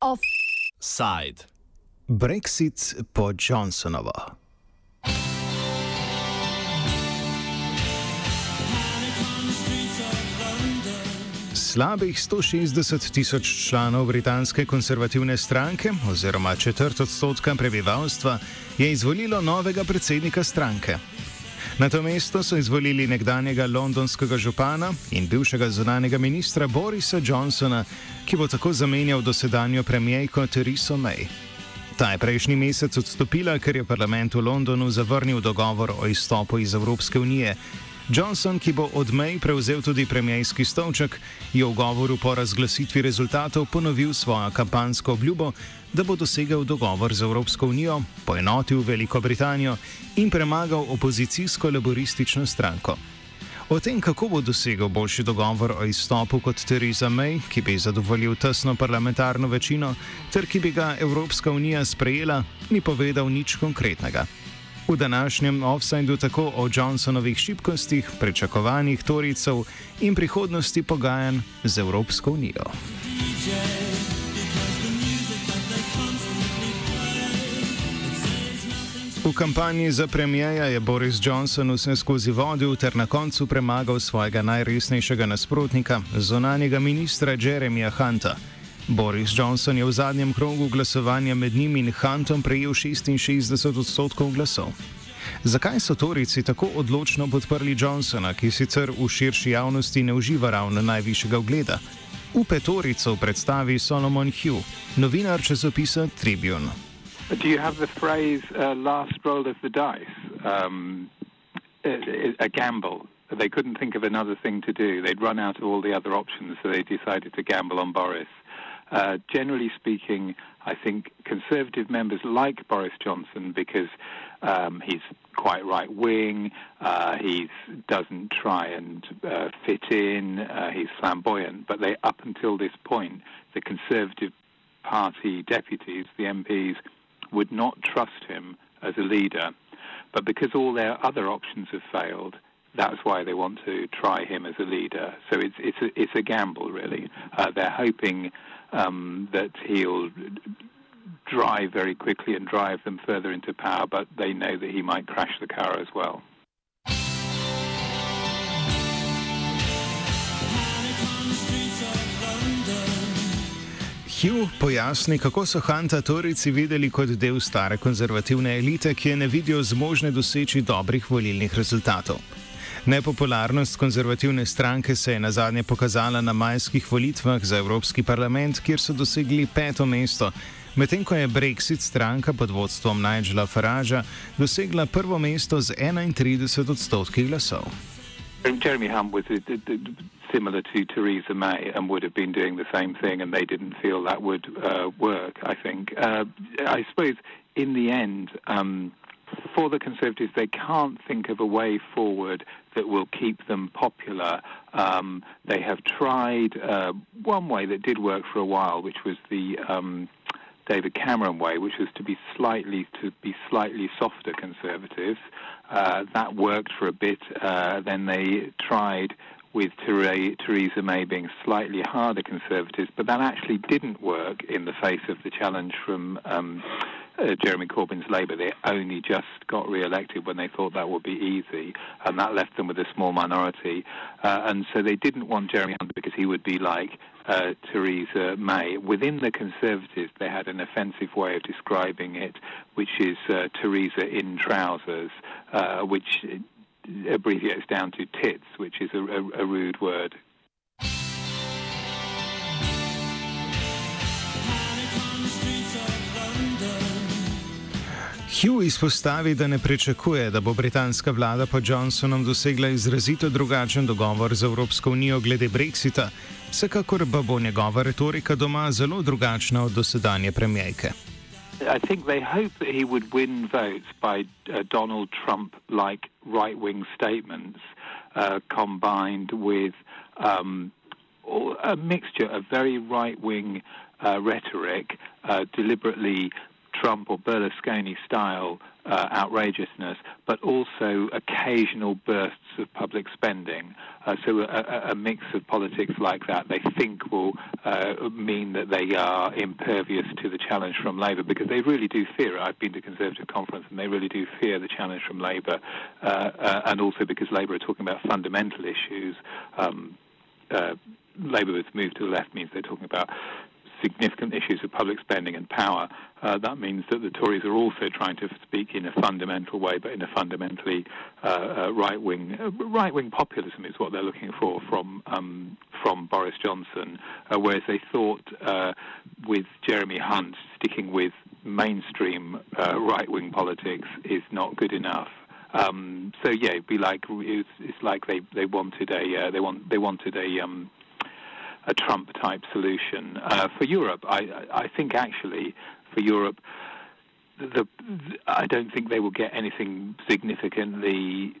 Offside. Brexit po Johnsonovo. Slabih 160 tisoč članov britanske konservativne stranke, oziroma četrt odstotka prebivalstva, je izvolilo novega predsednika stranke. Na to mesto so izvolili nekdanjega londonskega župana in bivšega zunanjega ministra Borisa Johnsona, ki bo tako zamenjal dosedanjo premijejko Theresa May. Ta je prejšnji mesec odstopila, ker je parlament v Londonu zavrnil dogovor o izstopu iz Evropske unije. Johnson, ki bo od May prevzel tudi premijski stolček, je v govoru po razglasitvi rezultatov ponovil svojo kampansko obljubo, da bo dosegel dogovor z Evropsko unijo, poenotil Veliko Britanijo in premagal opozicijsko laboristično stranko. O tem, kako bo dosegel boljši dogovor o izstopu kot Theresa May, ki bi zadovoljil tesno parlamentarno večino, ter ki bi ga Evropska unija sprejela, ni povedal nič konkretnega. V današnjem offsajdu tako o Johnsonovih šibkostih, pričakovanjih Toricev in prihodnosti pogajanj z Evropsko unijo. V kampanji za premijeja je Boris Johnson vse skozi vodil ter na koncu premagal svojega najresnejšega nasprotnika, zonanjega ministra Jeremija Hunta. Boris Johnson je v zadnjem krogu glasovanja med njim in Huntom prejel 66 odstotkov glasov. Zakaj so Torici tako odločno podprli Johnsona, ki sicer v širši javnosti ne uživa ravno najvišjega ugleda? Upe Torico predstavi Solomon Hugh, novinar časopisa Tribune. Do you have the phrase uh, last roll of the dice? Um, a gamble. They couldn't think of another thing to do. They'd run out of all the other options, so they decided to gamble on Boris. Uh, generally speaking, I think conservative members like Boris Johnson because um, he's quite right wing, uh, he doesn't try and uh, fit in, uh, he's flamboyant. But they, up until this point, the Conservative Party deputies, the MPs, would not trust him as a leader. But because all their other options have failed, that's why they want to try him as a leader. So it's it's a, it's a gamble, really. Uh, they're hoping um, that he'll drive very quickly and drive them further into power, but they know that he might crash the car as well. Hugh pojasni, kako so Hanta Torici videli kot del stare konzervativne elite, ki je ne vidijo zmožne doseči dobrih volilnih rezultatov. Nepopularnost konzervativne stranke se je na zadnje pokazala na majskih volitvah za Evropski parlament, kjer so dosegli peto mesto, medtem ko je Brexit stranka pod vodstvom Nigela Faragea dosegla prvo mesto z 31 odstotki glasov. Jeremy Hunt was similar to Theresa May and would have been doing the same thing, and they didn't feel that would uh, work. I think. Uh, I suppose in the end, um, for the Conservatives, they can't think of a way forward that will keep them popular. Um, they have tried uh, one way that did work for a while, which was the um, David Cameron way, which was to be slightly to be slightly softer conservatives. Uh, that worked for a bit. Uh, then they tried with Theresa May being slightly harder conservatives, but that actually didn't work in the face of the challenge from um, uh, Jeremy Corbyn's Labour. They only just got re-elected when they thought that would be easy, and that left them with a small minority. Uh, and so they didn't want Jeremy Hunt because he would be like uh, Theresa May. Within the Conservatives, they had an offensive way of describing it, which is uh, Theresa in trousers, uh, which abbreviates down to tits, which is a, a, a rude word. Hugh izpostavi, da ne pričakuje, da bo britanska vlada po Johnsonom dosegla izrazito drugačen dogovor z Evropsko unijo glede Brexita, vsekakor pa bo njegova retorika doma zelo drugačna od dosedanje premijejke. I think they hope that he would win votes by uh, Donald Trump like right wing statements uh, combined with um, a mixture of very right wing uh, rhetoric, uh, deliberately Trump or Berlusconi style uh, outrageousness, but also occasional bursts of public spending. Uh, so a, a, mix of politics like that, they think will uh, mean that they are impervious to the challenge from Labour because they really do fear it. I've been to Conservative conference and they really do fear the challenge from Labour, uh, uh, and also because Labour are talking about fundamental issues. Um, uh, Labour with move to the left means they're talking about significant issues of public spending and power, uh, that means that the Tories are also trying to speak in a fundamental way, but in a fundamentally uh, uh, right wing uh, right wing populism is what they're looking for from um, from Boris Johnson, uh, whereas they thought uh, with Jeremy Hunt sticking with mainstream right wing politics is not good enough. Um, so yeah, it'd be like it's, it's like they, they wanted a they want they wanted a um, a Trump type solution. Uh, for Europe, I, I think actually for Europe, the, the, I don't think they will get anything significantly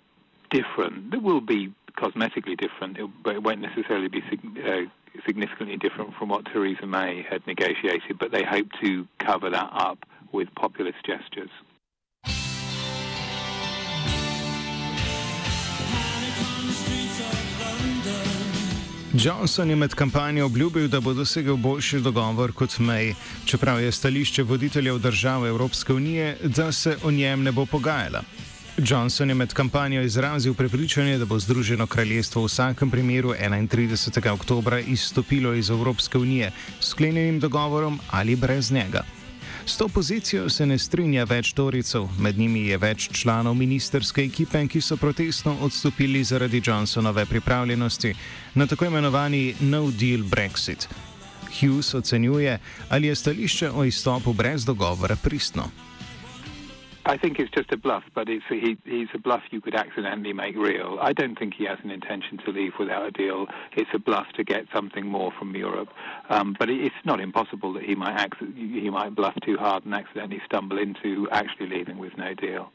different. It will be cosmetically different, but it won't necessarily be uh, significantly different from what Theresa May had negotiated. But they hope to cover that up with populist gestures. Johnson je med kampanjo obljubil, da bo dosegel boljši dogovor kot May, čeprav je stališče voditeljev držav Evropske unije, da se o njem ne bo pogajala. Johnson je med kampanjo izrazil prepričanje, da bo Združeno kraljestvo v vsakem primeru 31. oktober izstopilo iz Evropske unije s sklenjenim dogovorom ali brez njega. S to pozicijo se ne strinja več Toricev, med njimi je več članov ministerske ekipe, ki so protestno odstopili zaradi Johnsonove pripravljenosti na tako imenovani No Deal Brexit. Hughes ocenjuje, ali je stališče o izstopu brez dogovora pristno. I think it's just a bluff, but it's a, he, he's a bluff you could accidentally make real. I don't think he has an intention to leave without a deal. It's a bluff to get something more from Europe, um, but it's not impossible that he might he might bluff too hard and accidentally stumble into actually leaving with no deal.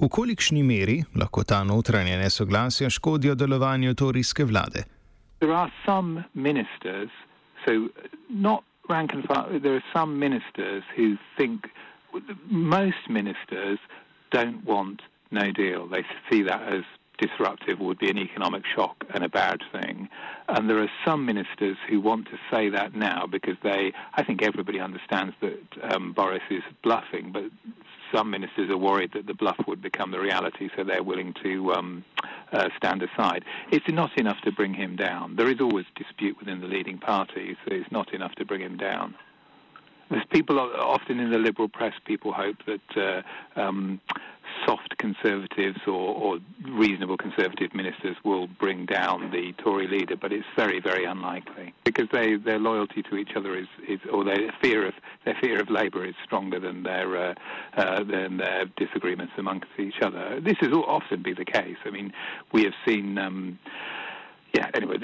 V kolikšni meri lahko ta notranje nesoglasja škodijo delovanju torijske vlade? There are some ministers, so not rank and file, there are some ministers who think most ministers don't want no deal. They see that as disruptive would be an economic shock and a bad thing. And there are some ministers who want to say that now because they, I think everybody understands that um, Boris is bluffing, but some ministers are worried that the bluff would become the reality, so they're willing to um, uh, stand aside. It's not enough to bring him down. There is always dispute within the leading parties, so it's not enough to bring him down. There's people often in the liberal press. People hope that uh, um, soft conservatives or, or, reasonable conservative ministers will bring down the Tory leader, but it's very, very unlikely because they, their loyalty to each other is, is, or their fear of their fear of Labour is stronger than their uh, uh, than their disagreements amongst each other. This has often be the case. I mean, we have seen. Um, yeah, anyway,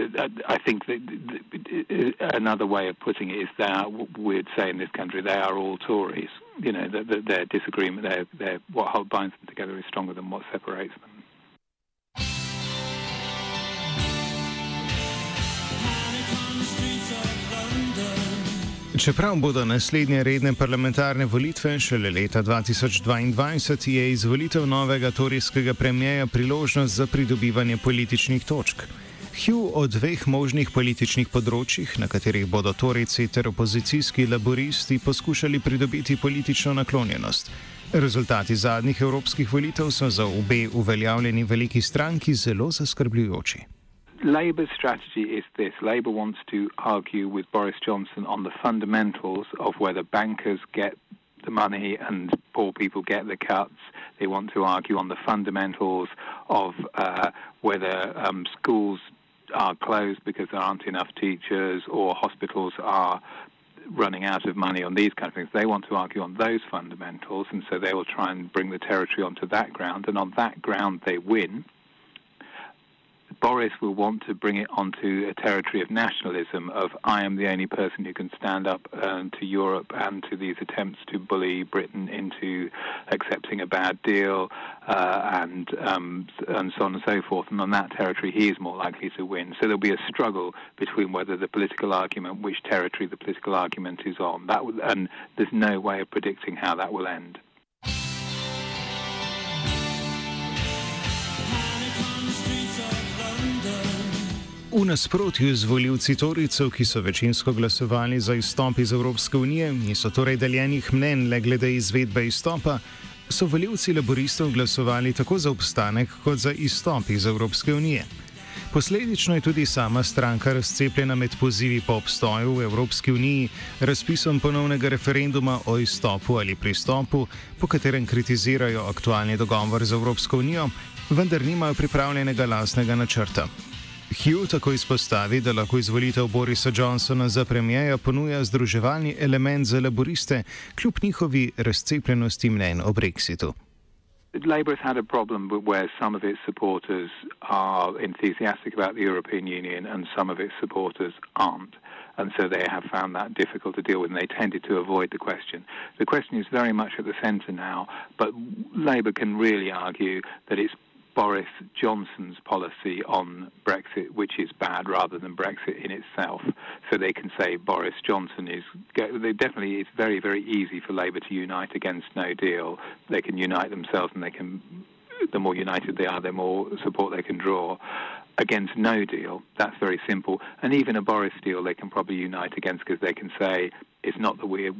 I think that another way of putting it is that we'd say in this country they are all Tories. You know, that their disagreement, their, their, what binds them together is stronger than what separates them. Čeprav bodo naslednje redne parlamentarne volitve šele leta 2022, je izvolitev novega torijskega premijeja priložnost za pridobivanje političnih točk. Hugh o dveh možnih političnih področjih, na katerih bodo Torici ter opozicijski laboristi poskušali pridobiti politično naklonjenost. Rezultati zadnjih evropskih volitev so za obe uveljavljeni veliki stranki zelo zaskrbljujoči. Labour's strategy is this Labour wants to argue with Boris Johnson on the fundamentals of whether bankers get the money and poor people get the cuts. They want to argue on the fundamentals of uh, whether um, schools are closed because there aren't enough teachers or hospitals are running out of money on these kind of things. They want to argue on those fundamentals, and so they will try and bring the territory onto that ground. And on that ground, they win. Boris will want to bring it onto a territory of nationalism, of I am the only person who can stand up um, to Europe and to these attempts to bully Britain into accepting a bad deal, uh, and um, and so on and so forth. And on that territory, he is more likely to win. So there'll be a struggle between whether the political argument, which territory the political argument is on. That and there's no way of predicting how that will end. V nasprotju z voljivci Toricev, ki so večinsko glasovali za izstop iz Evropske unije, niso torej deljenih mnen le glede izvedbe izstopa, so voljivci laboristov glasovali tako za obstanek kot za izstop iz Evropske unije. Posledično je tudi sama stranka razcepljena med pozivi po obstoju v Evropski uniji, razpisom ponovnega referenduma o izstopu ali pristopu, po katerem kritizirajo aktualni dogovor z Evropsko unijo, vendar nimajo pripravljenega lastnega načrta. Hugh tako izpostavi, da lahko izvolitev Borisa Johnsona za premijeja ponuja združevalni element za laboriste, kljub njihovi razcepljenosti mnen o Brexitu. Labour has had a problem where some of its supporters are enthusiastic about the European Union and some of its supporters aren't. And so they have found that difficult to deal with, and they tended to avoid the question. The question is very much at the centre now, but Labour can really argue that it's Boris Johnson's policy on Brexit, which is bad, rather than Brexit in itself. So they can say Boris Johnson is. They definitely, it's very, very easy for Labour to unite against No Deal. They can unite themselves, and they can. The more united they are, the more support they can draw against no deal. That's very simple. And even a Boris deal, they can probably unite against because they can say it's not that we're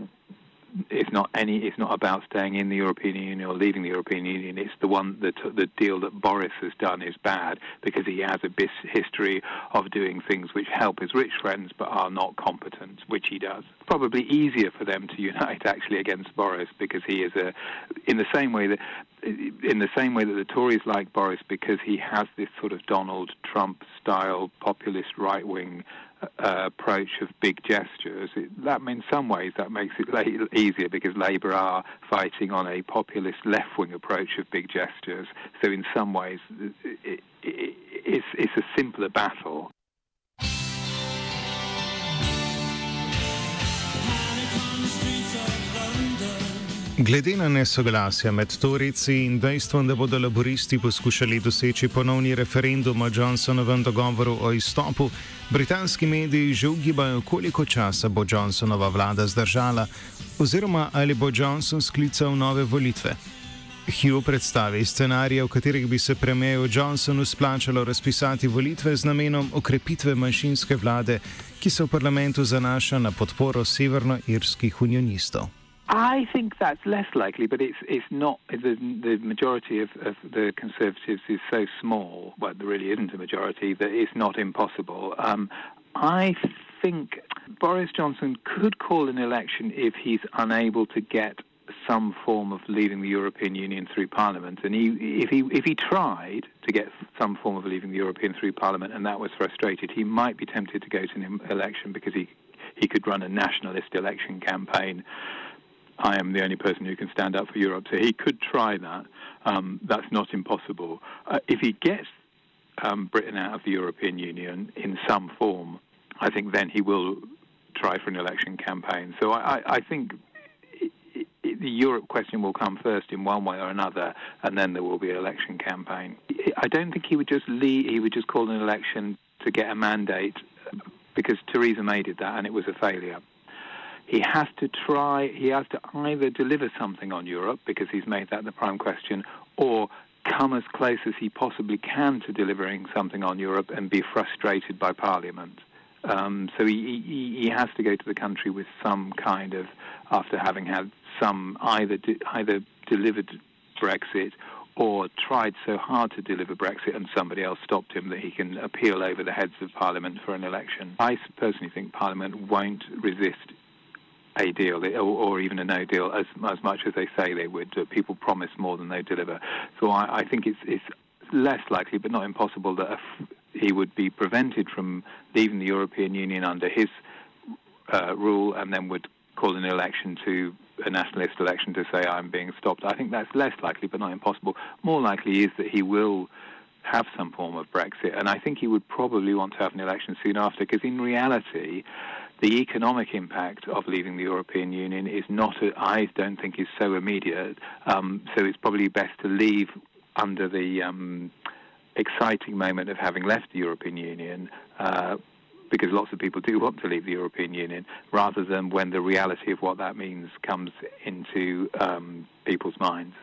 it's not any. It's not about staying in the European Union or leaving the European Union. It's the one that the deal that Boris has done is bad because he has a bis- history of doing things which help his rich friends but are not competent, which he does. Probably easier for them to unite actually against Boris because he is a, in the same way that, in the same way that the Tories like Boris because he has this sort of Donald Trump style populist right wing uh, approach of big gestures, it, that in some ways that makes it la- easier because Labour are fighting on a populist left-wing approach of big gestures. So in some ways, it, it, it's, it's a simpler battle. Glede na nesoglasja med Torici in dejstvom, da bodo laboristi poskušali doseči ponovni referendum o Johnsonovem dogovoru o izstopu, britanski mediji že ugibajo, koliko časa bo Johnsonova vlada zdržala, oziroma ali bo Johnson sklical nove volitve. Hugh predstavi scenarije, v katerih bi se premijeju Johnsonu splačalo razpisati volitve z namenom okrepitve manjšinske vlade, ki se v parlamentu zanaša na podporo severnoirskih unionistov. I think that's less likely, but it's it's not. The, the majority of, of, the Conservatives is so small, well, there really isn't a majority, that it's not impossible. Um, I think Boris Johnson could call an election if he's unable to get some form of leaving the European Union through Parliament. And he, if he if he tried to get some form of leaving the European through Parliament, and that was frustrated, he might be tempted to go to an election because he he could run a nationalist election campaign I am the only person who can stand up for Europe. So he could try that. Um, that's not impossible. Uh, if he gets um, Britain out of the European Union in some form, I think then he will try for an election campaign. So I, I, I think the Europe question will come first in one way or another, and then there will be an election campaign. I don't think he would just he would just call an election to get a mandate because Theresa May did that and it was a failure he has to try, he has to either deliver something on Europe, because he's made that the prime question, or come as close as he possibly can to delivering something on Europe and be frustrated by Parliament. Um, so he, he, he, has to go to the country with some kind of, after having had some either de- either delivered Brexit or tried so hard to deliver Brexit and somebody else stopped him that he can appeal over the heads of Parliament for an election. I personally think Parliament won't resist a deal or, or, even a no deal as as much as they say they would. People promise more than they deliver. So I, I think it's it's less likely, but not impossible, that he would be prevented from leaving the European Union under his uh, rule, and then would call an election to a nationalist election to say I'm being stopped. I think that's less likely, but not impossible. More likely is that he will have some form of Brexit, and I think he would probably want to have an election soon after, because in reality, the economic impact of leaving the European Union is not, I don't think, is so immediate. Um, so it's probably best to leave under the um, exciting moment of having left the European Union. Uh, because lots of people do want to leave the European Union, rather than when the reality of what that means comes into um, people's minds.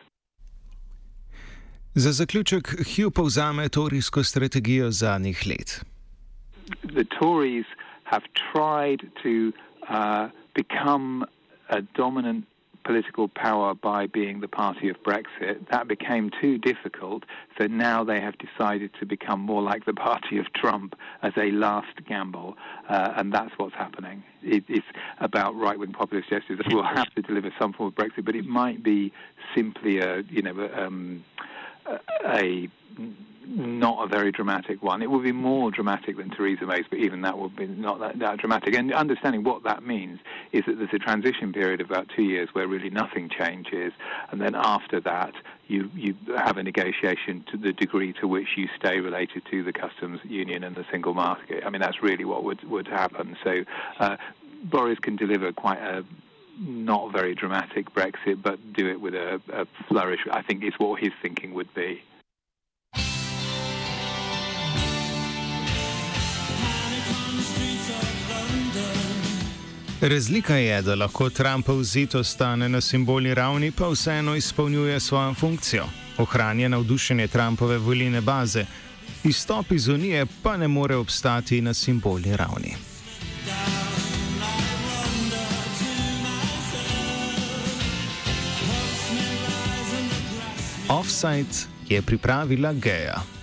Za zaključek Hugh povzame torijsko strategijo zadnjih let. the Tories have tried to uh, become a dominant political power by being the party of Brexit. That became too difficult, so now they have decided to become more like the party of Trump as a last gamble, uh, and that's what's happening. It, it's about right-wing populist gestures that will have to deliver some form of Brexit, but it might be simply a, you know, um, a not a very dramatic one. It would be more dramatic than Theresa May's, but even that would be not that, that, dramatic. And understanding what that means is that there's a transition period of about two years where really nothing changes, and then after that you you have a negotiation to the degree to which you stay related to the customs union and the single market. I mean that's really what would would happen. So uh, Boris can deliver quite a not very dramatic Brexit, but do it with a, a flourish. I think is what his thinking would be. Razlika je, da lahko Trumpov zid ostane na simbolni ravni, pa vseeno izpolnjuje svojo funkcijo. Ohranja navdušenje Trumpove volilne baze, izstop iz Unije pa ne more obstati na simbolni ravni. Offside je pripravila Geja.